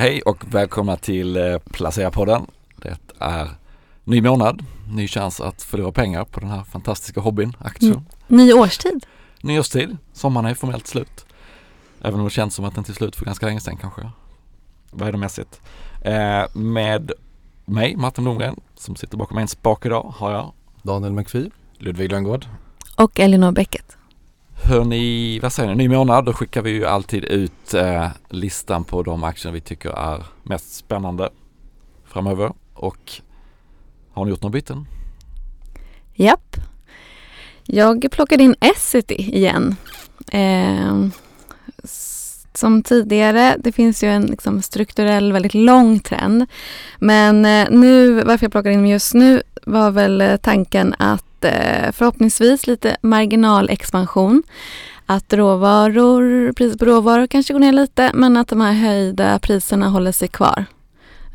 Hej och välkomna till eh, Placera-podden. Det är ny månad, ny chans att förlora pengar på den här fantastiska hobbyn, aktier. Mm. Ny årstid. Nyårstid, sommaren är formellt slut. Även om det känns som att den till slut för ganska länge sedan kanske. Värdemässigt. Eh, med mig, Martin Blomgren, som sitter bakom en spak idag, har jag Daniel McPhee. Ludvig Lönngård. Och Elinor Bäcket. Hör ni, vad säger ni, ny månad, då skickar vi ju alltid ut eh, listan på de aktier vi tycker är mest spännande framöver. Och har ni gjort några byten? Japp. Jag plockade in Essity igen. Eh, som tidigare, det finns ju en liksom, strukturell väldigt lång trend. Men eh, nu, varför jag plockade in dem just nu var väl eh, tanken att förhoppningsvis lite marginalexpansion. Att råvaror, priset på råvaror kanske går ner lite men att de här höjda priserna håller sig kvar.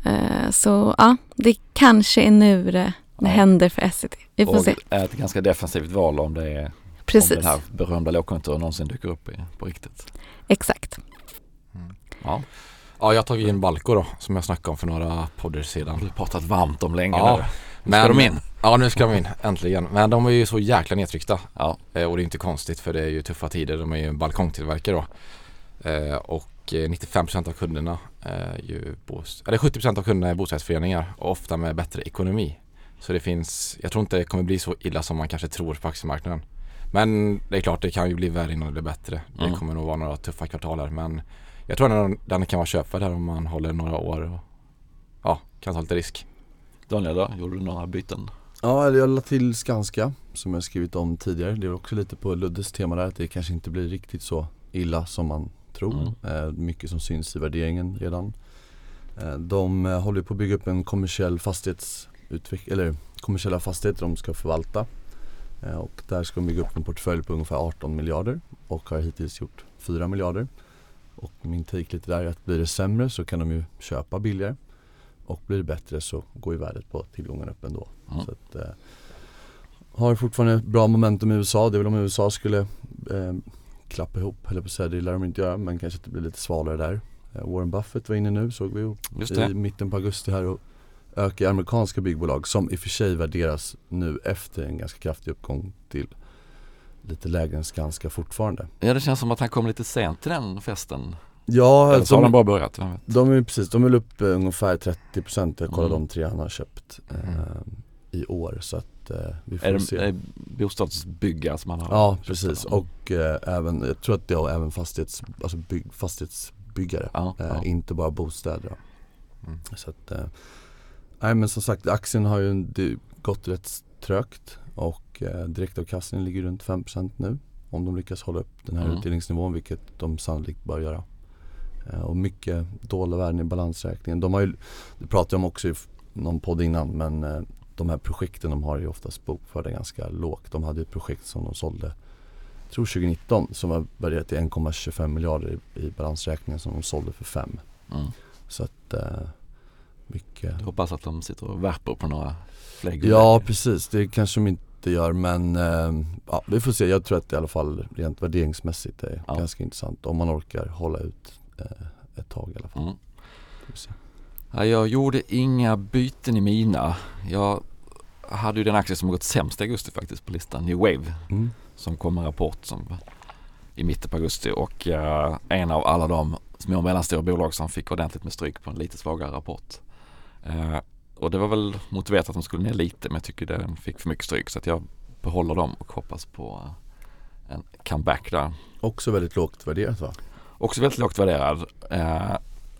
Eh, så ja, det kanske är nu det, det Ja. händer för Essity. Vi får och se. är ett ganska defensivt val om det är Precis, om den här berömda lågkonjunkturen någonsin dyker upp i, på riktigt. exakt. Ja, Ja, jag har tagit in Balco då, som jag snackade om för några poddar du sedan. har pratat varmt om länge Ja, nu. Nu ska de in. Ja, nu ska de in, äntligen. Men de är ju så jäkla nedtryckta. Ja, Eh, Och det är inte konstigt för det är ju tuffa tider. De är ju en balkongtillverkare då. Eh, Och eh, 95% av kunderna är ju bos- eller 70% av kunderna är bostadsföreningar och ofta med bättre ekonomi. Så det finns, jag tror inte det kommer bli så illa som man kanske tror på aktiemarknaden. Men det är klart, det kan ju bli värre innan det blir bättre. Mm. Det kommer nog vara några tuffa kvartal här men jag tror att den kan vara köpvärd här om man håller några år och ja, kan ta lite risk. Daniel då, gjorde du några byten? Ja, jag la till Skanska som jag skrivit om tidigare. Det är också lite på Luddes tema där att det kanske inte blir riktigt så illa som man tror. Eh, mycket som syns i värderingen redan. Eh, de eh, håller på att bygga upp en kommersiell fastighetsutveck- eller kommersiella fastigheter de ska förvalta. Och där ska de bygga upp en portfölj på ungefär 18 miljarder och har hittills gjort 4 miljarder. Och min take lite där är att blir det sämre så kan de ju köpa billigare. Och blir det bättre så går ju värdet på tillgången upp ändå. Mm. Så att, eh, har fortfarande bra momentum i USA. Det är väl om USA skulle eh, klappa ihop, eller på säga, det lär de inte göra men kanske att det blir lite svalare där. Eh, Warren Buffett var inne nu såg vi ju i mitten på augusti här och ökar amerikanska byggbolag som i och för sig värderas nu efter en ganska kraftig uppgång till lite lägre än Skanska fortfarande. Ja, det känns som att han kom lite sent till den festen. Ja, Eller så har de, de bara börjat, vem vet? de är precis, de är upp eh, ungefär 30% Jag kollade Mm. de tre han har köpt eh, i år så att eh, vi får Är se. det är bostadsbyggare som han har Ja precis och eh, även, jag tror att det är även fastighets, alltså bygg, fastighetsbyggare. Ja, Eh, ja. Inte bara bostäder. Mm. Så att, eh, nej men som sagt aktien har ju det, gått rätt trögt och eh, direktavkastningen ligger runt 5% nu. Om de lyckas hålla upp den här Mm. utdelningsnivån vilket de sannolikt bör göra. Eh, och mycket dolda värden i balansräkningen. De har ju, det pratade jag om också i någon podd innan men eh, de här projekten de har ju oftast bokförda ganska lågt. De hade ett projekt som de sålde jag tror 2019 som var värderat till 1,25 miljarder i, i balansräkningen som de sålde för 5. Mm. Så att eh, mycket Jag hoppas att de sitter och värper på några fler Ja precis, det kanske de inte gör men eh, ja, vi får se. Jag tror att det i alla fall rent värderingsmässigt är Ja. ganska intressant om man orkar hålla ut ett tag i alla fall. Mm. Ja, jag gjorde inga byten i mina. Jag hade ju den aktie som gått sämst i augusti faktiskt på listan, New Wave, Mm. som kom med en rapport som i mitten på augusti och eh, en av alla de små och mellanstora bolag som fick ordentligt med stryk på en lite svagare rapport. Eh, och det var väl motiverat att de skulle ner lite men jag tycker den fick för mycket stryk så att jag behåller dem och hoppas på eh, en comeback där. Också väldigt lågt värderat va? Också väldigt lågt värderad. Eh,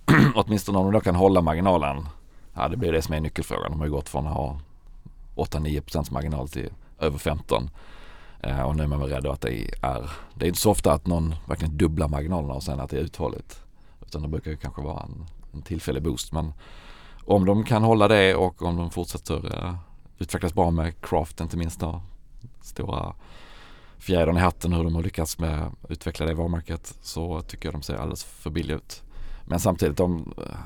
åtminstone om de då kan hålla marginalen. Ja, det blir det som är nyckelfrågan. De har ju gått från att ha 8-9% marginal till över 15. Eh, och nu är man väl rädd att det är, det är inte så ofta att någon verkligen dubblar marginalerna och sen att det är uthålligt. Utan det brukar ju kanske vara en, en tillfällig boost. Men om de kan hålla det och om de fortsätter eh, utvecklas bra med Craft inte minst då. Stora fjädern i hatten hur de har lyckats med att utveckla det varumärket så tycker jag de ser alldeles för billiga ut. Men samtidigt om eh,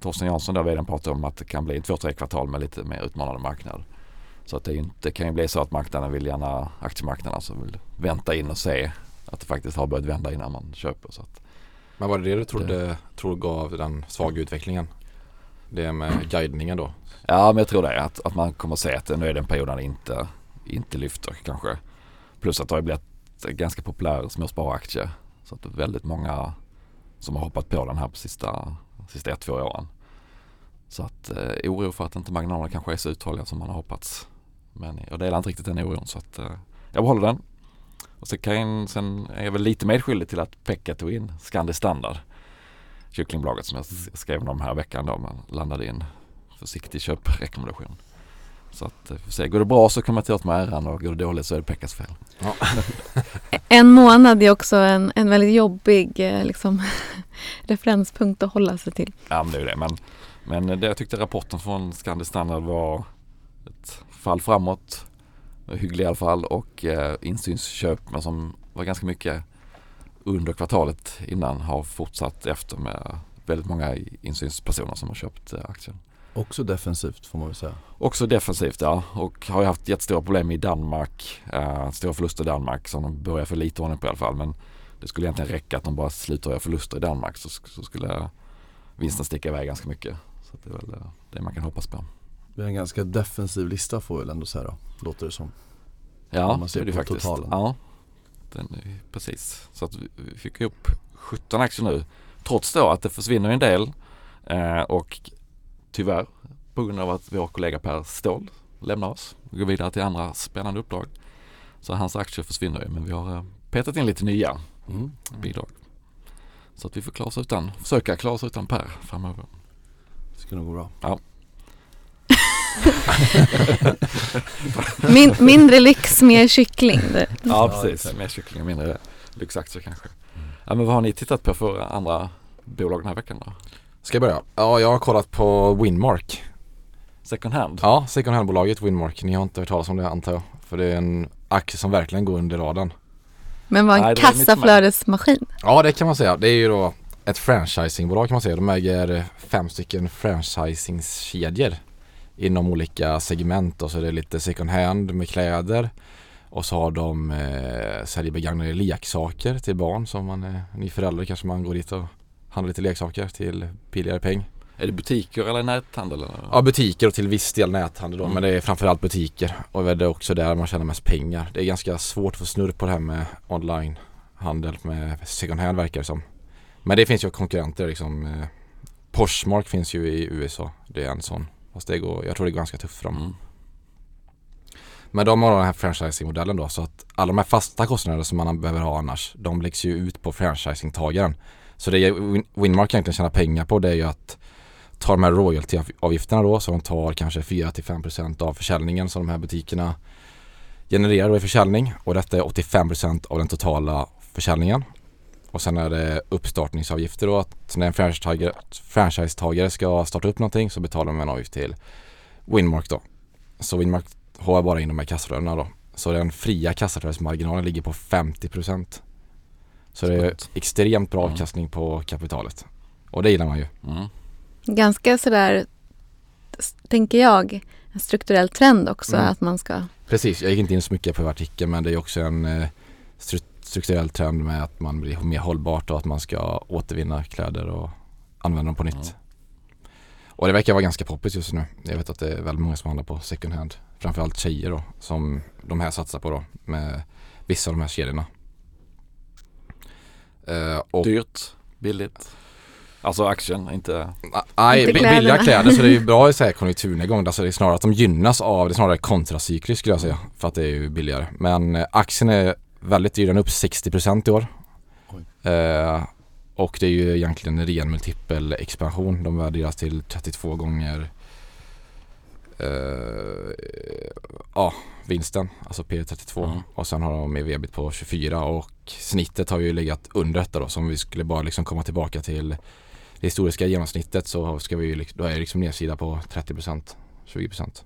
Torsten Jansson då vdn pratar om att det kan bli två, tre kvartal med lite mer utmanande marknad. Så att det, inte, det kan ju bli så att marknaden vill gärna, aktiemarknaden alltså vill vänta in och se att det faktiskt har börjat vända innan man köper. Så att Men var det det du trodde, tror gav den svaga utvecklingen? Det med guidningen då? Ja men jag tror det att, att man kommer att se att nu är det en period där det inte, inte lyfter kanske. Plus att det har blivit ganska populär småsparaktie. Så att det är väldigt många som har hoppat på den här på sista, sista ett, två åren. Så att eh, oro för att inte marginalerna kanske är så uthålliga som man har hoppats. Men jag delar inte riktigt den oron så att eh, jag behåller den. Och sen, kan, sen är jag väl lite medskyldig till att Pekka tog in Scandi Standard. Kycklingbolaget som jag skrev om här veckan då. Man landade i en försiktig köprekommendation. Så att vi får se. Går det bra så kommer jag ta åt mig äran och går det dåligt så är det Pekkas fel. Ja. en månad är också en, en väldigt jobbig eh, liksom, referenspunkt att hålla sig till. Ja men det är det. Men, men det jag tyckte rapporten från Scandi Standard var ett fall framåt. Hygglig i alla fall och eh, insynsköp men som var ganska mycket under kvartalet innan har fortsatt efter med väldigt många insynspersoner som har köpt eh, aktien. Också defensivt får man väl säga. Också defensivt ja och har ju haft jättestora problem i Danmark. Eh, stora förluster i Danmark som de börjar få lite ordning på i alla fall. Men det skulle egentligen räcka att de bara slutar göra förluster i Danmark så, så skulle vinsten sticka iväg ganska mycket. Så det är väl eh, det man kan hoppas på. Det är en ganska defensiv lista får vi väl ändå säga då, låter det som. Ja, det är det faktiskt. Totalen. Ja, den är, precis. Så att vi fick ihop 17 aktier nu. Trots då att det försvinner en del eh, och tyvärr på grund av att vår kollega Per Ståhl lämnar oss och går vidare till andra spännande uppdrag. Så hans aktier försvinner ju men vi har eh, petat in lite nya mm. bidrag. Så att vi får klara oss utan, försöka klara oss utan Per framöver. Det ska nog gå bra. Ja. Min, mindre lyx, mer kyckling. Ja precis, mer kyckling och mindre lyxaktier kanske. Ja, men vad har ni tittat på för andra bolag den här veckan då? Ska jag börja? Ja, jag har kollat på Winmark. Second hand? Ja, second hand-bolaget Winmark. Ni har inte hört talas om det antar jag. För det är en aktie som verkligen går under radarn. Men var en Nej, kassaflödesmaskin? Ja, det kan man säga. Det är ju då ett franchisingbolag kan man säga. De äger fem stycken franchisingkedjor inom olika segment och så är det lite second hand med kläder och så har de eh, säljer begagnade leksaker till barn som man är ny förälder kanske man går dit och handlar lite leksaker till billigare peng. Är det butiker eller näthandel? Eller? Ja butiker och till viss del näthandel då mm. men det är framförallt butiker och det är också där man tjänar mest pengar. Det är ganska svårt att få snurr på det här med onlinehandel med second hand verkar det som. Men det finns ju konkurrenter liksom. Eh, Poshmark finns ju i USA. Det är en sån Fast det går, jag tror det går ganska tufft för dem. Mm. Men de har den här franchising-modellen då så att alla de här fasta kostnaderna som man behöver ha annars de läggs ju ut på franchising-tagaren. Så det Winmark egentligen tjänar pengar på det är ju att ta de här royaltyavgifterna då då som tar kanske 4-5% av försäljningen som de här butikerna genererar då i försäljning och detta är 85% av den totala försäljningen. Och sen är det uppstartningsavgifter då att när en franchisetagare, franchisetagare ska starta upp någonting så betalar man en avgift till Winmark då. Så Winmark har bara in de här kassaflödena då. Så den fria kassaflödesmarginalen ligger på 50% så det är extremt bra avkastning på kapitalet. Och det gillar man ju. Mm. Ganska sådär, tänker jag, en strukturell trend också mm. att man ska Precis, jag gick inte in så mycket på artikeln men det är också en eh, strukturell trend med att man blir mer hållbart och att man ska återvinna kläder och använda dem på nytt. Mm. Och det verkar vara ganska poppis just nu. Jag vet att det är väldigt många som handlar på second hand. Framförallt tjejer då som de här satsar på då med vissa av de här kedjorna. Uh, och Dyrt, billigt. Alltså aktien, inte... Nej, inte billiga kläder så det är ju bra i så här konjunkturnedgång. Alltså det är snarare att de gynnas av, det är snarare kontracykliskt skulle jag säga. För att det är ju billigare. Men eh, aktien är väldigt dyr, den är upp 60% i år. Eh, och det är ju egentligen en ren multipel expansion. De värderas till 32 gånger eh, ja, vinsten, alltså P32 mm. och sen har de ev på 24 och snittet har ju legat under detta då. Så om vi skulle bara liksom komma tillbaka till det historiska genomsnittet så ska vi, då är det liksom nedsida på 30% 20%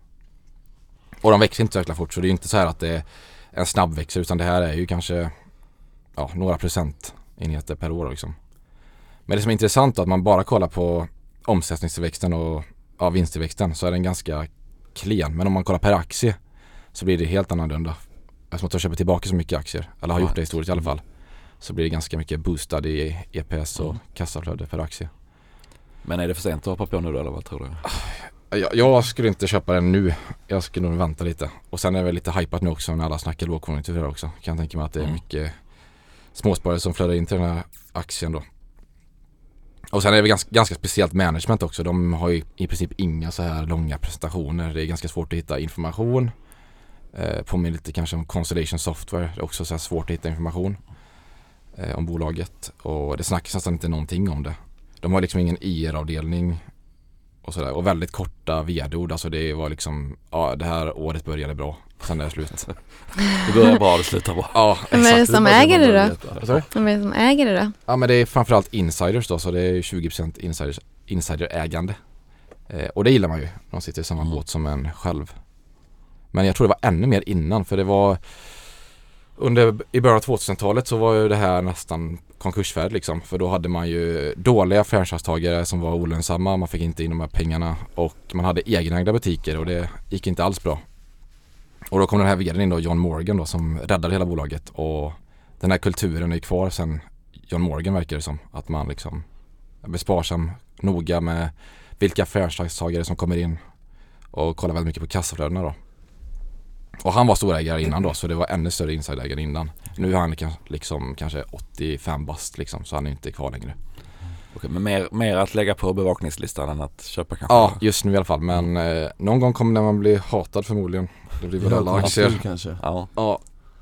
Och de växer inte så jäkla fort så det är inte så här att det är en snabbväxer utan det här är ju kanske ja, några procentenheter per år liksom. Men det som är intressant är att man bara kollar på omsättningstillväxten och ja, vinsttillväxten så är den ganska klen. Men om man kollar per aktie så blir det helt annorlunda. Eftersom att de köper tillbaka så mycket aktier. Eller har gjort det historiskt i alla fall. så blir det ganska mycket boostad i EPS och Mm. kassaflöde per aktie. Men är det för sent att hoppa på nu då eller vad tror du? Jag, jag skulle inte köpa den nu. Jag skulle nog vänta lite. Och sen är det väl lite hypat nu också när alla snackar lågkonjunktur också. Kan jag tänka mig att det är Mm. mycket småsparare som flödar in till den här aktien då. Och sen är det ganska, ganska speciellt management också. De har ju i princip inga så här långa presentationer. Det är ganska svårt att hitta information. Eh, påminner lite kanske om Constellation Software. Det är också så här svårt att hitta information eh, om bolaget. Och det snackas nästan inte någonting om det. De har liksom ingen IR-avdelning och sådär. Och väldigt korta vd-ord. Alltså det var liksom, ja det här året började bra. Sen är det slut. Det börjar bra, det slutar bra. Ja, Vem är det exakt. som äger det då? Vem är det som äger det då? Ja men det är framförallt insiders då så det är ju 20% insiders, insiderägande. Eh, och det gillar man ju. De sitter i samma Mm. båt som en själv. Men jag tror det var ännu mer innan för det var under, i början av 2000-talet så var ju det här nästan konkursfärdigt liksom. För då hade man ju dåliga franchisetagare som var olönsamma, man fick inte in de här pengarna och man hade egenägda butiker och det gick inte alls bra. Och då kom den här vdn in då, John Morgan då, som räddade hela bolaget och den här kulturen är kvar sen John Morgan verkar det som. Att man liksom är sparsam, noga med vilka franchisetagare som kommer in och kollar väldigt mycket på kassaflödena då. Och han var storägare innan då så det var ännu större insiderägare innan. Nu är han liksom, liksom kanske 85 bast liksom så han är inte kvar längre. Okej, men mer, mer att lägga på bevakningslistan än att köpa kanske? Ja, just nu i alla fall men eh, någon gång kommer man bli hatad förmodligen. Det blir väl alla aktier. kanske. Ja. Ja,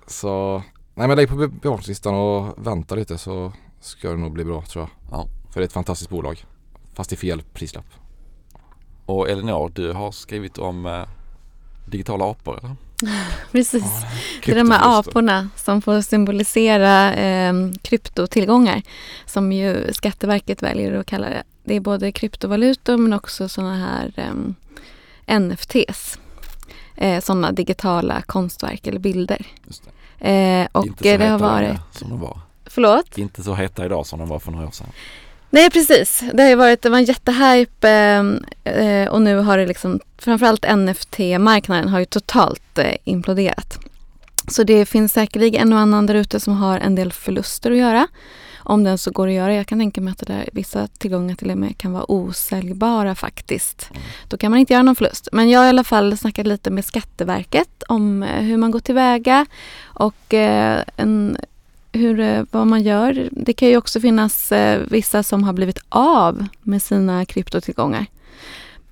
så nej men lägg på be- bevakningslistan och vänta lite så ska det nog bli bra tror jag. Ja. För det är ett fantastiskt bolag. Fast i fel prislapp. Och Elinor, du har skrivit om eh, digitala apor eller? Precis. Det är de här aporna som får symbolisera eh, kryptotillgångar som ju Skatteverket väljer att kalla det. Det är både kryptovalutor men också sådana här eh, NFTs. Eh, sådana digitala konstverk eller bilder. Det. Eh, och Inte så det har varit... som de var. Förlåt? Inte så heta idag som de var för några år sedan. Nej precis. Det har ju varit, det var en jättehype eh, eh och nu har det liksom framförallt NFT-marknaden har ju totalt eh, imploderat. Så det finns säkerligen en och annan där ute som har en del förluster att göra. Om den så går att göra. Jag kan tänka mig att det där, vissa tillgångar till och med kan vara osäljbara faktiskt. Då kan man inte göra någon förlust. Men jag har i alla fall snackat lite med Skatteverket om eh, hur man går tillväga och eh, en, hur, eh, vad man gör. Det kan ju också finnas eh, vissa som har blivit av med sina kryptotillgångar.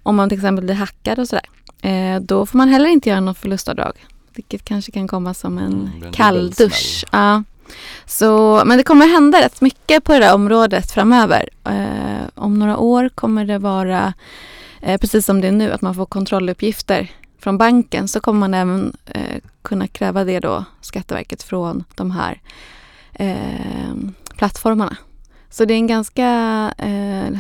Om man till exempel blir hackad och sådär. Eh, då får man heller inte göra något förlustavdrag. Vilket kanske kan komma som en Mm, kalldusch. Ja. Så, men det kommer hända rätt mycket på det där området framöver. Eh, om några år kommer det vara, eh, precis som det är nu, att man får kontrolluppgifter från banken. Så kommer man även eh, kunna kräva det då, Skatteverket, från de här eh, plattformarna. Så det är en ganska, eh,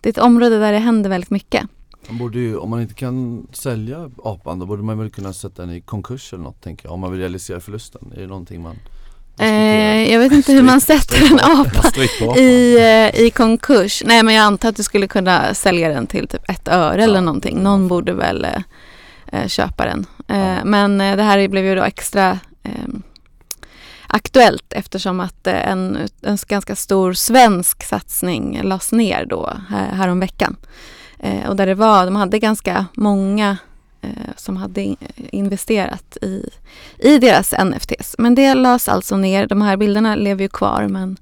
det är ett område där det händer väldigt mycket. Man borde ju, om man inte kan sälja apan då borde man väl kunna sätta den i konkurs eller något tänker jag. Om man vill realisera förlusten. Är det någonting man? Eh, jag vet inte hur man sätter en apa i, eh, i konkurs. Nej men jag antar att du skulle kunna sälja den till typ ett öre eller Ja, någonting. det Någon borde väl eh, eh, köpa den. Eh, Ja. Men eh, det här blev ju då extra eh, aktuellt eftersom att eh, en, en ganska stor svensk satsning lades ner då här, häromveckan. Eh, och där det var, de hade ganska många eh, som hade in, investerat i, i deras NFTs. Men det lades alltså ner. De här bilderna lever ju kvar men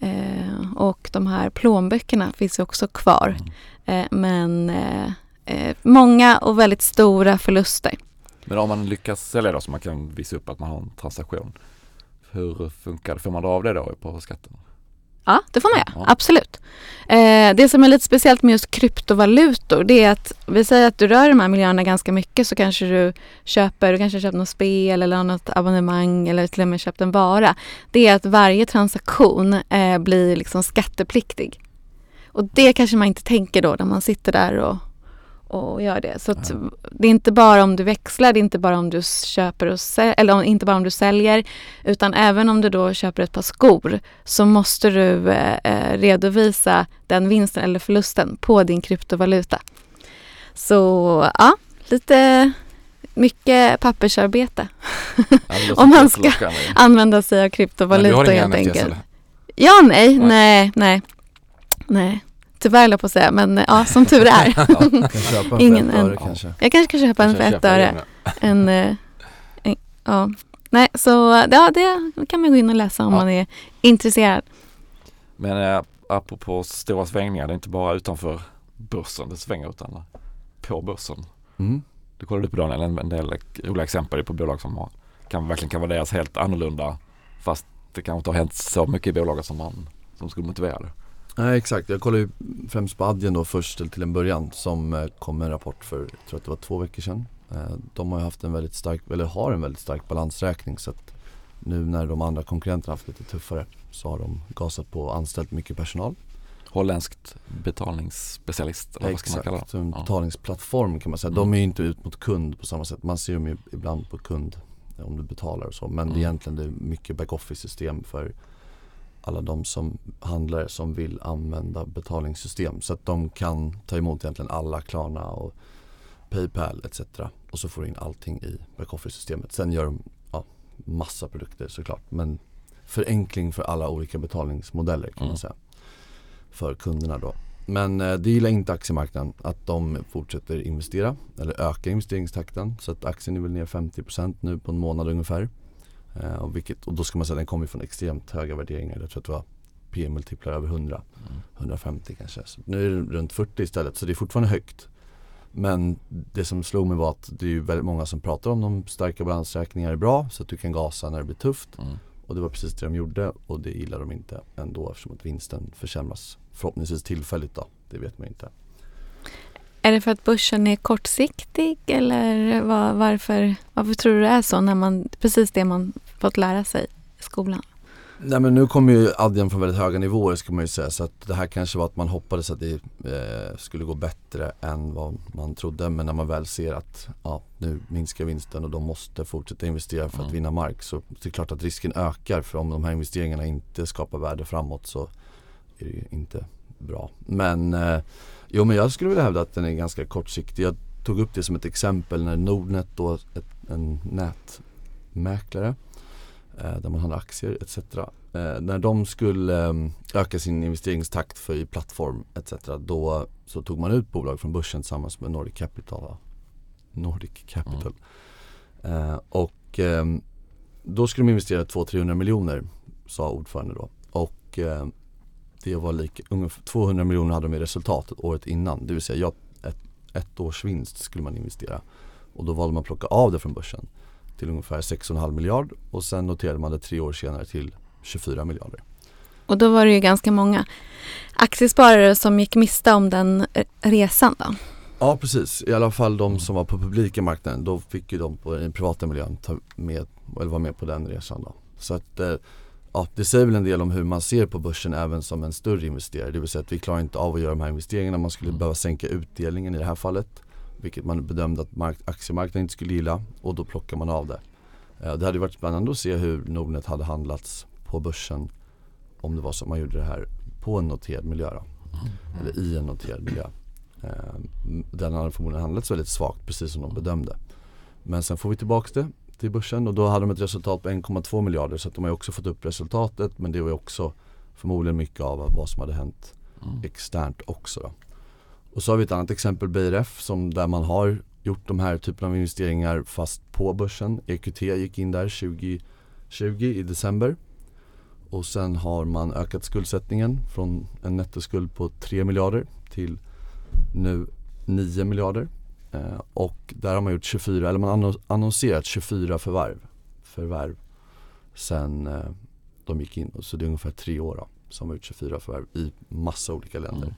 Eh, och de här plånböckerna finns ju också kvar. Mm. Men många och väldigt stora förluster. Men om man lyckas sälja då så man kan visa upp att man har en transaktion. Hur funkar det? Får man dra av det då på skatten? Ja, det får man göra. Ja. Absolut. Eh, det som är lite speciellt med just kryptovalutor det är att vi säger att du rör de här miljöerna ganska mycket så kanske du köper, du kanske köper något spel eller något abonnemang eller till och med köpt en vara. Det är att varje transaktion eh, blir liksom skattepliktig. Och det kanske man inte tänker då när man sitter där och, och gör det. Så att Ja. det är inte bara om du växlar, det är inte bara om du köper och säljer, eller om- inte bara om du säljer, utan även om du då köper ett par skor så måste du eh, eh, redovisa den vinsten eller förlusten på din kryptovaluta. Så ja, lite mycket pappersarbete. Om man ska-. Använda sig av inga helt enkelt. Ja, Nej. nej, nej, nej. Tyvärr jag på att säga, men ja, som tur är. Kan en Ingen öre kanske. Jag kanske ska köpa en för ett öre. En, eh, en, ja. Nej, så ja, det kan man gå in och läsa om Ja. man är intresserad. Men eh, apropå stora svängningar, det är inte bara utanför börsen det svänger utan på börsen. Mm. Du kollade på Daniel en, en del roliga exempel på bolag som har, kan, verkligen kan värderas helt annorlunda fast det kanske inte har hänt så mycket i bolaget som, man, som skulle motivera det. Nej exakt, jag kollade ju främst på Adyen då först till- en början som eh, kom med en rapport för, jag tror att det var två veckor sedan. Eh, De har ju haft en väldigt stark, eller har en väldigt stark balansräkning så att nu när de andra konkurrenterna haft lite tuffare så har de gasat på och anställt mycket personal. Holländskt betalningsspecialist eller vad ska man kalla Exakt, det? en betalningsplattform kan man säga. Mm. De är ju inte ut mot kund på samma sätt. Man ser dem ju ibland på kund om du betalar och så. Men det Mm. är egentligen det är mycket back-office system för alla de som handlare som vill använda betalningssystem. Så att de kan ta emot egentligen alla Klarna och Paypal etc. Och så får du in allting i back-office systemet. Sen gör de ja, massa produkter såklart. Men förenkling för alla olika betalningsmodeller kan Mm. man säga. För kunderna då. Men eh, det gillar inte aktiemarknaden att de fortsätter investera eller öka investeringstakten. Så att aktien är väl ner 50% nu på en månad ungefär. Eh, och, vilket, och då ska man säga att den kommer från extremt höga värderingar. Jag tror att det var P-multiplar över 100, Mm. 150 kanske. Så nu är det runt 40 istället så det är fortfarande högt. Men det som slog mig var att det är väldigt många som pratar om de starka balansräkningar är bra så att du kan gasa när det blir tufft. Mm. Och det var precis det de gjorde och det gillar de inte ändå eftersom att vinsten försämras. Förhoppningsvis tillfälligt då, det vet man inte. Är det för att börsen är kortsiktig eller var, varför, varför tror du det är så när man, precis det man fått lära sig i skolan? Nej men nu kommer ju Adyen från väldigt höga nivåer ska man ju säga så att det här kanske var att man hoppades att det eh, skulle gå bättre än vad man trodde men när man väl ser att ja, nu minskar vinsten och de måste fortsätta investera för att vinna mark så det är klart att risken ökar för om de här investeringarna inte skapar värde framåt så är det ju inte bra. Men eh, jo men jag skulle vilja hävda att den är ganska kortsiktig. Jag tog upp det som ett exempel när Nordnet då, ett, en nätmäklare eh, där man handlar aktier etc. Eh, när de skulle eh, öka sin investeringstakt för i plattform etc. Då så tog man ut bolag från börsen tillsammans med Nordic Capital. Nordic Capital. Eh, och eh, då skulle de investera 200-300 miljoner sa ordförande då. Och eh, det var lika, ungefär 200 miljoner hade de i resultatet året innan. Det vill säga ja, ett, ett års vinst skulle man investera. Och då valde man att plocka av det från börsen till ungefär 6,5 miljard och sen noterade man det tre år senare till 24 miljarder. Och då var det ju ganska många aktiesparare som gick miste om den eh, resan då. Ja precis, i alla fall de som var på publika marknaden då fick ju de på den privata miljön ta med, eller vara med på den resan då. Så att eh, ja, det säger väl en del om hur man ser på börsen även som en större investerare. Det vill säga att vi klarar inte av att göra de här investeringarna. Man skulle Mm. behöva sänka utdelningen i det här fallet. Vilket man bedömde att mark- aktiemarknaden inte skulle gilla och då plockar man av det. Eh, det hade varit spännande att se hur Nordnet hade handlats på börsen om det var så att man gjorde det här på en noterad miljö då. Eller i en noterad miljö. Eh, Den hade förmodligen handlats väldigt svagt precis som de bedömde. Men sen får vi tillbaks det till börsen och då hade de ett resultat på 1,2 miljarder så att de har ju också fått upp resultatet men det var ju också förmodligen mycket av vad som hade hänt Mm. externt också då. Och så har vi ett annat exempel BRF som där man har gjort de här typen av investeringar fast på börsen. EQT gick in där 2020 i december. Och sen har man ökat skuldsättningen från en nettoskuld på 3 miljarder till nu 9 miljarder. Eh, och där har man gjort 24, eller man annonserat 24 förvärv, förvärv sen eh, de gick in. Så det är ungefär tre år då, som har gjort 24 förvärv i massa olika länder. Mm.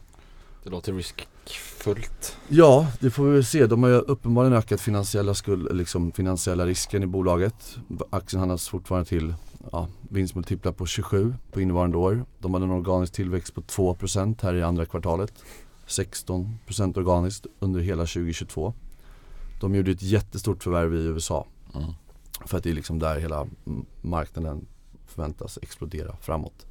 Det låter riskfullt. Ja, det får vi väl se. De har ju uppenbarligen ökat finansiella, skuld, liksom finansiella risken i bolaget. Aktien handlas fortfarande till ja, vinstmultiplar på 27 på innevarande år. De hade en organisk tillväxt på 2% här i andra kvartalet. 16% organiskt under hela 2022. De gjorde ett jättestort förvärv i USA. Mm. För att det är liksom där hela marknaden förväntas explodera framåt.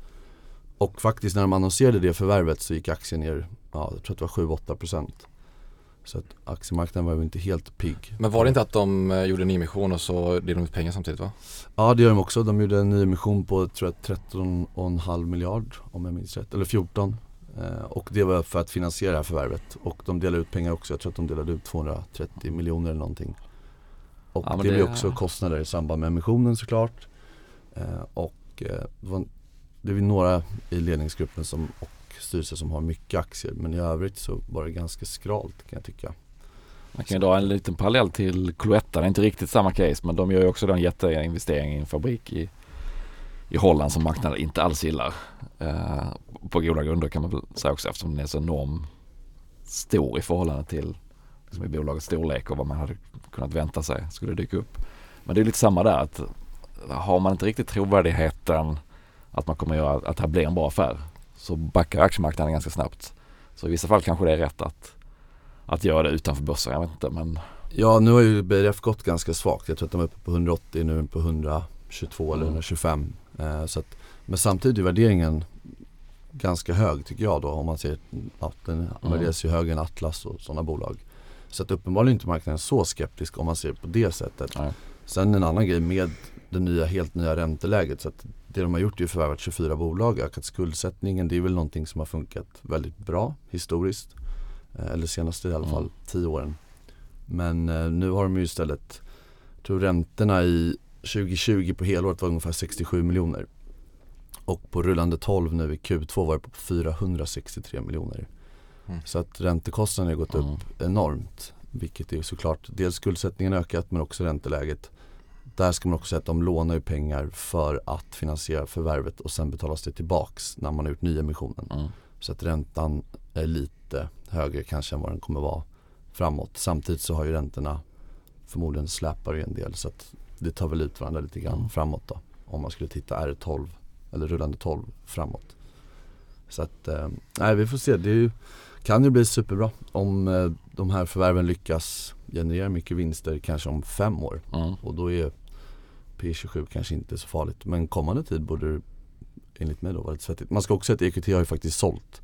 Och faktiskt när de annonserade det förvärvet så gick aktien ner, ja, jag tror att det var 7-8% Så att aktiemarknaden var ju inte helt pigg. Men var det inte att de eh, gjorde en nyemission och så delade de ut pengar samtidigt va? Ja det gör de också. De gjorde en nyemission på tror jag 13,5 miljard om jag minns rätt. Eller 14. Eh, och det var för att finansiera det här förvärvet. Och de delade ut pengar också. Jag tror att de delade ut 230 miljoner eller någonting. Och Ja, det det- blir också kostnader i samband med emissionen såklart. Eh, och eh, det var- det är några i ledningsgruppen som, och styrelsen som har mycket aktier. Men i övrigt så var det ganska skralt kan jag tycka. Man kan ju dra en liten parallell till Cloetta. Det är inte riktigt samma case men de gör ju också en jätteinvestering i en fabrik i, i Holland som marknaden inte alls gillar. Eh, på goda grunder kan man väl säga också eftersom den är så enormt stor i förhållande till liksom i bolagets storlek och vad man hade kunnat vänta sig skulle dyka upp. Men det är lite samma där att har man inte riktigt trovärdigheten att man kommer göra att det här blir en bra affär så backar aktiemarknaden ganska snabbt. Så i vissa fall kanske det är rätt att, att göra det utanför börsen. Jag vet inte men Ja nu har ju BRF gått ganska svagt. Jag tror att de är uppe på 180 nu är de på 122 eller 125. Eh, så att, men samtidigt är värderingen ganska hög tycker jag då om man ser att den Mm. värderas ju högre än Atlas och sådana bolag. Så att uppenbarligen inte marknaden så skeptisk om man ser på det sättet. Nej. Sen en annan grej med det nya, helt nya ränteläget. Så att det de har gjort är ju förvärvat 24 bolag, ökat skuldsättningen. Det är väl någonting som har funkat väldigt bra historiskt. Eh, Eller senaste i alla Mm. fall 10 åren. Men eh, nu har de ju istället, jag tror räntorna i 2020 på helåret var ungefär 67 miljoner. Och på rullande 12 nu i Q2 var det på 463 miljoner. Mm. Så att räntekostnaden har gått Mm. upp enormt. Vilket är såklart, dels skuldsättningen ökat men också ränteläget. Där ska man också säga att de lånar ju pengar för att finansiera förvärvet och sen betalas det tillbaks när man har gjort nyemissionen. Mm. Så att räntan är lite högre kanske än vad den kommer vara framåt. Samtidigt så har ju räntorna förmodligen släpar en del så att det tar väl ut varandra lite grann Mm. framåt då. Om man skulle titta R12 eller rullande 12 framåt. Så att, eh, nej vi får se. Det ju, kan ju bli superbra om eh, de här förvärven lyckas generera mycket vinster kanske om fem år. Mm. Och då är P27 kanske inte så farligt. Men kommande tid borde det enligt mig då vara lite svettigt. Man ska också säga att EQT har ju faktiskt sålt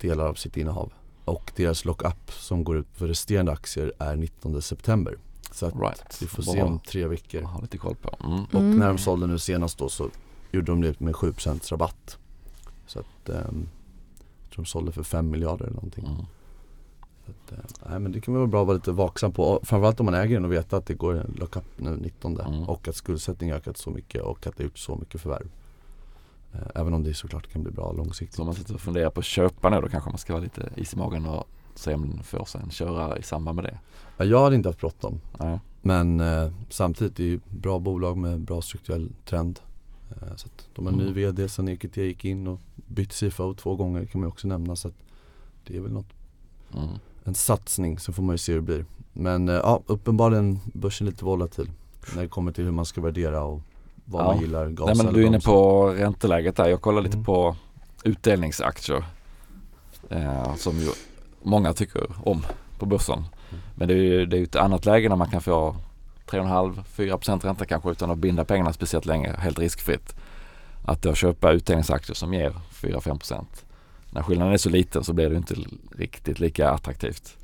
delar av sitt innehav. Och deras lock-up som går ut för resterande aktier är 19 september. Så att Right. vi får se om tre veckor. Ha lite koll på. Mm. Och Mm. när de sålde nu senast då så gjorde de det med 7% rabatt. Så att ehm, jag tror de sålde för 5 miljarder eller någonting. Mm. Så att, eh, nej men det kan vara bra att vara lite vaksam på. Och framförallt om man äger den och veta att det går en lock-up nu 19 Mm. och att skuldsättningen ökat så mycket och att det gjort så mycket förvärv. Eh, även om det såklart kan bli bra långsiktigt. Så om man sitter och funderar på att köpa nu då kanske man ska vara lite is i magen och se om den får sig en köra i samband med det. Ja, jag hade inte haft bråttom. Nej. Men eh, samtidigt är det ju bra bolag med bra strukturell trend. Eh, så de har en ny. VD sen EQT gick in och bytt CFO två gånger kan man också nämna. Så att det är väl något, Mm. en satsning så får man ju se hur det blir. Men eh, ja, uppenbarligen börsen lite volatil när det kommer till hur man ska värdera och vad Ja. man gillar. Gas Nej men du är inne på ränteläget där. Jag kollar lite Mm. på utdelningsaktier. Eh, som ju många tycker om på börsen. Mm. Men det är ju det är ett annat läge när man kan få 3,5-4% ränta kanske utan att binda pengarna speciellt länge, helt riskfritt. Att då köpa utdelningsaktier som ger 4-5%. När skillnaden är så liten så blir det inte riktigt lika attraktivt.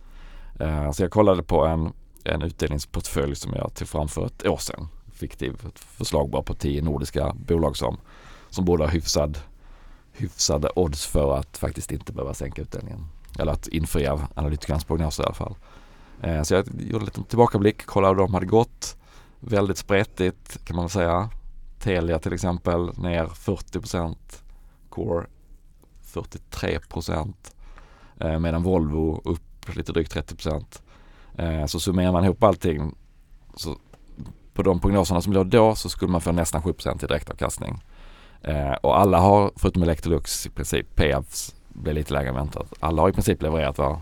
Eh, så jag kollade på en, en utdelningsportfölj som jag tog fram för ett år sedan. Fiktiv ett förslag bara på tio nordiska bolag som, som borde ha hyfsad, hyfsade odds för att faktiskt inte behöva sänka utdelningen. Eller att infria analytikernas prognoser i alla fall. Eh, så jag gjorde en liten tillbakablick, kollade hur de hade gått. Väldigt spretigt kan man väl säga. Telia till exempel ner 40% Core 43 procent. Eh, medan Volvo upp lite drygt 30 procent. Eh, så summerar man ihop allting så på de prognoserna som låg då så skulle man få nästan 7 i direktavkastning. Och alla har, förutom Electrolux i princip, PAFs blev lite lägre än väntat. Alla har i princip levererat vad,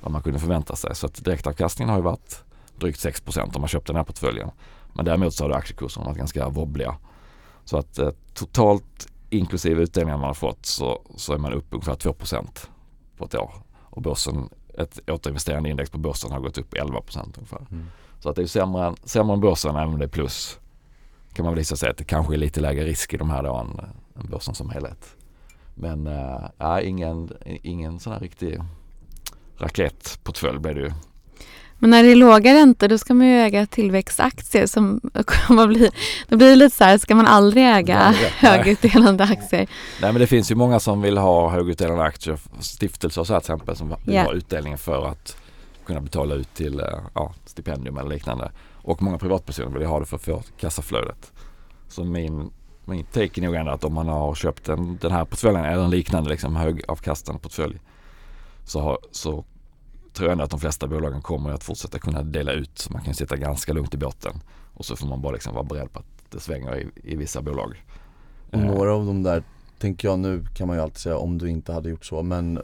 vad man kunde förvänta sig. Så att direktavkastningen har ju varit drygt 6% om man köpte den här portföljen. Men däremot så har aktiekurserna varit ganska wobbliga. Så att eh, totalt inklusive utdelningar man har fått så, så är man upp ungefär 2% på ett år. Och börsen, ett återinvesterande index på börsen har gått upp 11% ungefär. Mm. Så att det är sämre, än- sämre än börsen även om det är plus. Kan man väl sig att det kanske är lite lägre risk i de här då än, än börsen som helhet. Men äh, ingen, ingen sån här riktig raketportfölj blev det ju. Men när det är låga räntor då ska man ju äga tillväxtaktier som kommer bli, då blir det lite så här, ska man aldrig äga nej. högutdelande aktier? Nej men det finns ju många som vill ha högutdelande aktier, stiftelser och så här till exempel som vill Ja. ha utdelningen för att kunna betala ut till eh, ja, stipendium eller liknande. Och många privatpersoner vill ha det för att få kassaflödet. Så min, min take är nog ändå att om man har köpt en, den här portföljen eller en liknande liksom högavkastande portfölj så, har, så tror jag ändå att de flesta bolagen kommer att fortsätta kunna dela ut. Så man kan sitta ganska lugnt i båten och så får man bara liksom vara beredd på att det svänger i, i vissa bolag. Och Eh, några av de där tänker jag nu kan man ju alltid säga om du inte hade gjort så men eh,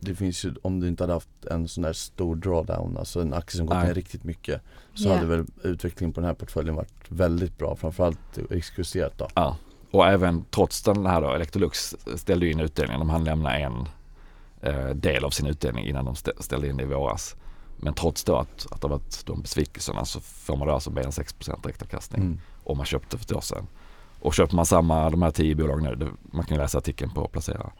det finns ju om du inte hade haft en sån där stor drawdown, alltså en aktie som gått ner riktigt mycket så Ja. hade väl utvecklingen på den här portföljen varit väldigt bra, framförallt exklusiverat då. Ja, och även trots den här då, Electrolux ställde ju in utdelningen. De hann lämna en eh, del av sin utdelning innan de stä- ställde in det i våras. Men trots då att, att det har varit de besvikelserna så får man då alltså mer än 6 direktavkastning Mm. om man köpte för ett år sedan. Och köper man samma, de här 10 bolagen man kan läsa artikeln på Placera,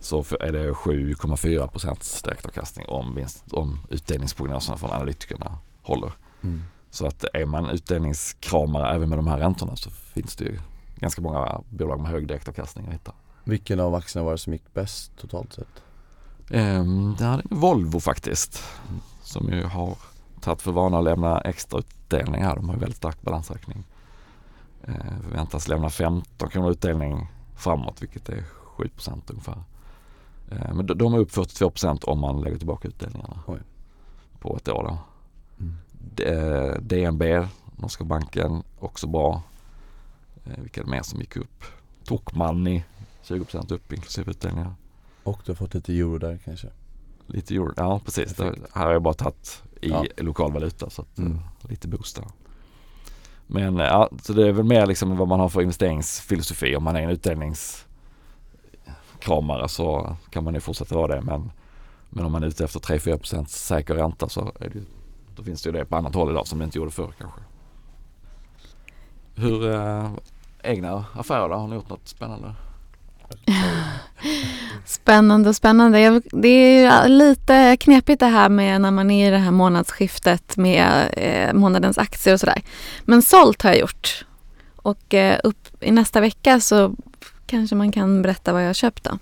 så är det 7,4 procents direktavkastning om, vinst, om utdelningsprognoserna från analytikerna håller. Mm. Så att är man utdelningskramare även med de här räntorna så finns det ju ganska många bolag med hög direktavkastning att hitta. Vilken av aktierna var det som gick bäst totalt sett? Ehm, det här är Volvo faktiskt som ju har tagit för vana att lämna extra utdelning här. De har ju väldigt stark balansräkning. Ehm, förväntas lämna 15 kronor utdelning framåt vilket är 7% ungefär. Ehm, men de- är upp 42 om man lägger tillbaka utdelningarna Oj. på ett år. Då. Mm. DNB, Norska banken, också bra. Eh, vilka är det mer som gick upp? Tokmanni, 20% upp inklusive utdelningar. Och du har fått lite euro där kanske? Lite euro, ja precis. Perfekt. här har jag bara tagit i Ja. lokal valuta så att, Mm. eh, lite boost där. Men ja, så det är väl mer liksom vad man har för investeringsfilosofi. Om man är en utdelningskramare så kan man ju fortsätta vara det. Men, men om man är ute efter 3-4% säker ränta så är det, då finns det ju det på annat håll idag som det inte gjorde förr kanske. Hur eh, egna affärer då? Har ni gjort något spännande? Spännande, spännande. Jag, det är lite knepigt det här med när man är i det här månadsskiftet med eh, månadens aktier och sådär. Men sålt har jag gjort. Och eh, upp i nästa vecka så kanske man kan berätta vad jag har köpt då.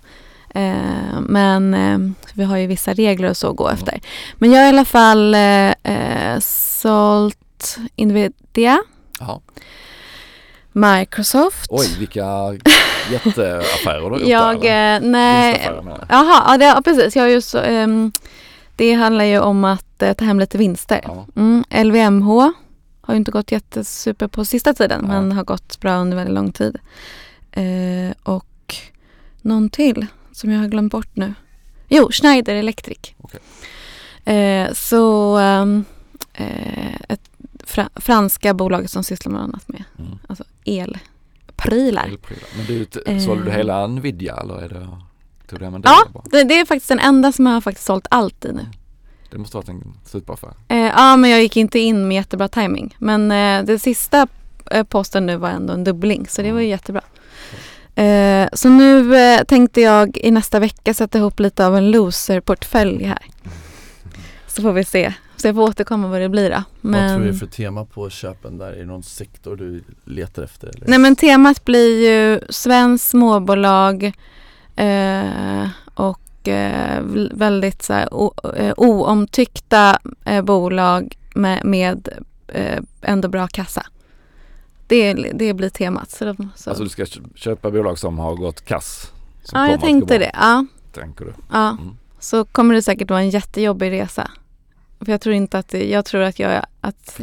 Eh, men vi har ju vissa regler och så att gå efter. Men jag har i alla fall eh, sålt Nvidia, Jaha. Microsoft. Oj, vilka jätteaffärer du har gjort Jag, där, eller? eh, nej. Jaha, ja, det, ja precis. Jag har ju så, ehm, det handlar ju om att eh, ta hem lite vinster. Ja. Mm, LVMH har ju inte gått jättesuper på sista tiden Ja. men har gått bra under väldigt lång tid. Eh, och någon till som jag har glömt bort nu. Jo, Schneider Electric. Okej. Eh, så eh, ett fra, franska bolag som sysslar med annat med Mm. alltså elprylar. Elprylar. Men du, Eh. sålde du hela Nvidia eller är det, tog du hem en del Ja, det, det är faktiskt den enda som jag har faktiskt sålt allt i nu. Det måste varit en superaffär. Eh, ja, men jag gick inte in med jättebra timing. Men eh, det sista eh, posten nu var ändå en dubbling, så det var ju jättebra. Eh, så nu eh, tänkte jag i nästa vecka sätta ihop lite av en loser-portfölj här. Så får vi se. Så jag får återkomma vad det blir då. Vad tror du är Men, för tema på köpen där? Är det någon sektor du letar efter? Eller? nej men temat blir ju svenskt småbolag eh, och eh, väldigt så här, o, eh, oomtyckta eh, bolag med, med eh, ändå bra kassa. Det, det blir temat. Så, de, så. Alltså du ska kö- köpa bolag som har gått kass? Ja, jag tänkte det. Ja, Tänker du? ja. Mm. Så kommer det säkert vara en jättejobbig resa. För jag tror inte att, jag tror att jag, att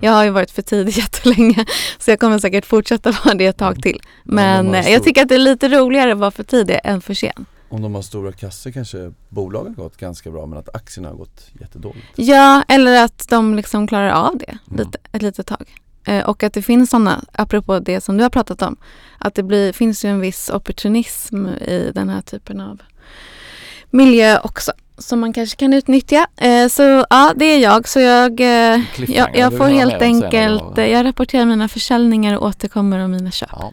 jag har ju varit för tidig jättelänge. Så jag kommer säkert fortsätta vara det ett tag till. Men eh, stor- jag tycker att det är lite roligare att vara för tidig än för sen. Om de har stora kassor kanske bolagen har gått ganska bra men att aktierna har gått jättedåligt. Ja, eller att de liksom klarar av det Mm. lite, ett litet tag. Eh, och att det finns sådana, apropå det som du har pratat om, att det blir, finns ju en viss opportunism i den här typen av miljö också. Som man kanske kan utnyttja. Eh, så ja, det är jag. Så jag, eh, jag, jag får helt enkelt, jag rapporterar mina försäljningar och återkommer om mina köp. Ja.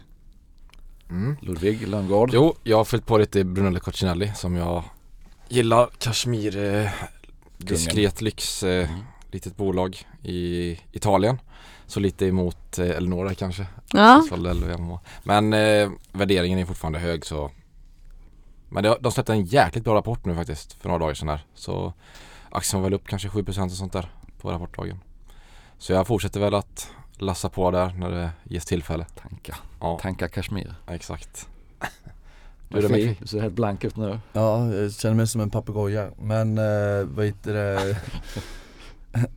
Mm. Ludvig Lönngård? Jo, jag har fyllt på lite Brunello Cucinelli som jag gillar. Kashmir eh, diskret lyx, eh, Mm. litet bolag i Italien. Så lite emot eh, Elinora kanske. Ja. Men eh, värderingen är fortfarande hög så Men det, de släppte en jäkligt bra rapport nu faktiskt för några dagar sedan här. Så aktien var väl upp kanske 7% och sånt där på rapportdagen. Så jag fortsätter väl att lassa på där när det ges tillfälle. Tanka. Ja, Tanka Kashmir. exakt. Du, är ser helt blank ut nu. Ja, jag känner mig som en papegoja men eh, vad heter det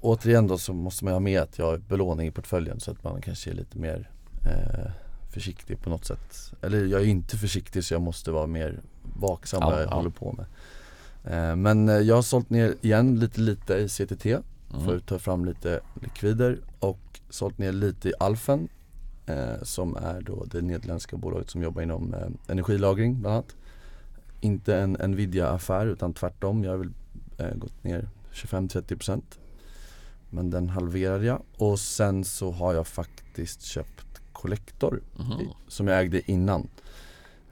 Återigen då så måste man ha med att jag har belåning i portföljen så att man kanske är lite mer eh, försiktig på något sätt Eller jag är inte försiktig så jag måste vara mer vaksam Ja, vad jag ja. håller på med eh, Men eh, jag har sålt ner igen lite lite i CTT för Mm. att ta fram lite likvider och sålt ner lite i Alfen eh, som är då det nederländska bolaget som jobbar inom eh, energilagring bland annat. Inte en Nvidia-affär utan tvärtom. Jag har väl gått ner 25-30% men den halverade jag och sen så har jag faktiskt köpt Collector i- som jag ägde innan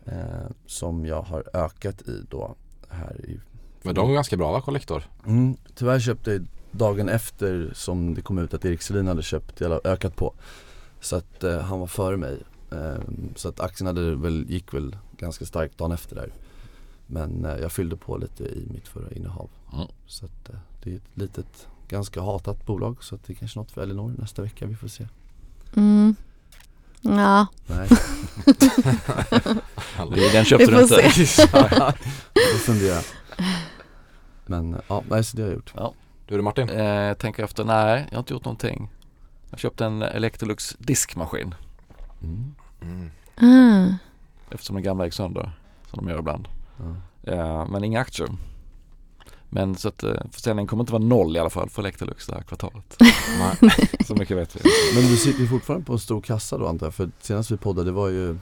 eh, som jag har ökat i då här i Men de är ganska bra va, Collector? Mm, tyvärr köpte jag dagen efter som det kom ut att Erik Selin hade köpt, eller ökat på. Så att eh, han var före mig. Ehm, så att aktien hade väl, gick väl ganska starkt dagen efter där. Men eh, jag fyllde på lite i mitt förra innehav. Mm. Så att eh, det är ett litet, ganska hatat bolag så att det är kanske något för Elinor nästa vecka, vi får se. Mm. ja. Nej, Det- Den köpte Vi du inte. jag får fundera. Men ja, nej så det har jag gjort. Du du Martin? Eh, tänker efter, nej jag har inte gjort någonting. Jag köpte en Electrolux diskmaskin Mm. Mm. Ah. eftersom den gamla gick sönder. Som de gör ibland. Ja. Eh, men inga aktier. Men så att eh, försäljningen kommer inte vara noll i alla fall för Electrolux det här kvartalet. Nej. Så mycket vet vi. Men du sitter ju fortfarande på en stor kassa då antar jag? För senast vi poddade det var ju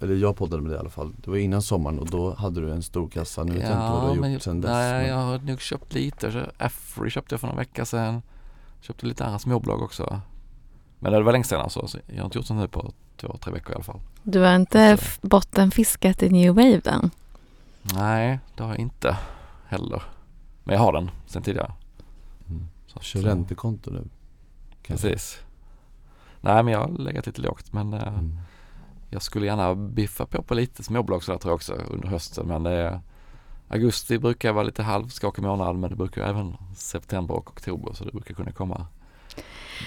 Eller jag poddade med det i alla fall Det var innan sommaren och då hade du en stor kassa Nu vet jag inte vad du har gjort sen dess nej, men- jag har nog köpt lite. Så Afry köpte jag för några veckor sedan. Köpte lite andra småbolag också. Men det var länge sedan alltså. Så jag har inte gjort sånt nu på två, tre veckor i alla fall. Du har inte bottenfiskat i New Wave än? Nej, det har jag inte heller. Men jag har den sen tidigare. Mm. Så Kör eh, räntekonto nu kanske. Precis. Nej men jag har legat lite lågt men eh, Mm. jag skulle gärna biffa på på lite småbolag sådär tror jag också under hösten men det är Augusti brukar vara lite halvskakig månad men det brukar även september och oktober så det brukar kunna komma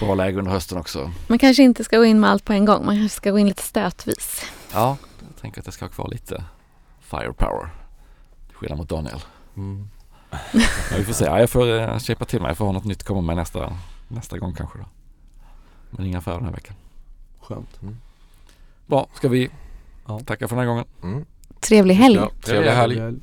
bra läge under hösten också. Man kanske inte ska gå in med allt på en gång. Man kanske ska gå in lite stötvis. Ja, jag tänker att jag ska ha kvar lite firepower. Till skillnad mot Daniel. Mm. Men vi får se. Ja, jag får shapea till mig. Jag får ha något nytt komma med nästa, nästa gång kanske då. Men inga affärer den här veckan. Skönt Bra, ska vi Ja. tacka för den här gången? Mm. Trevlig helg! Ja, trevlig helg. Trevlig helg.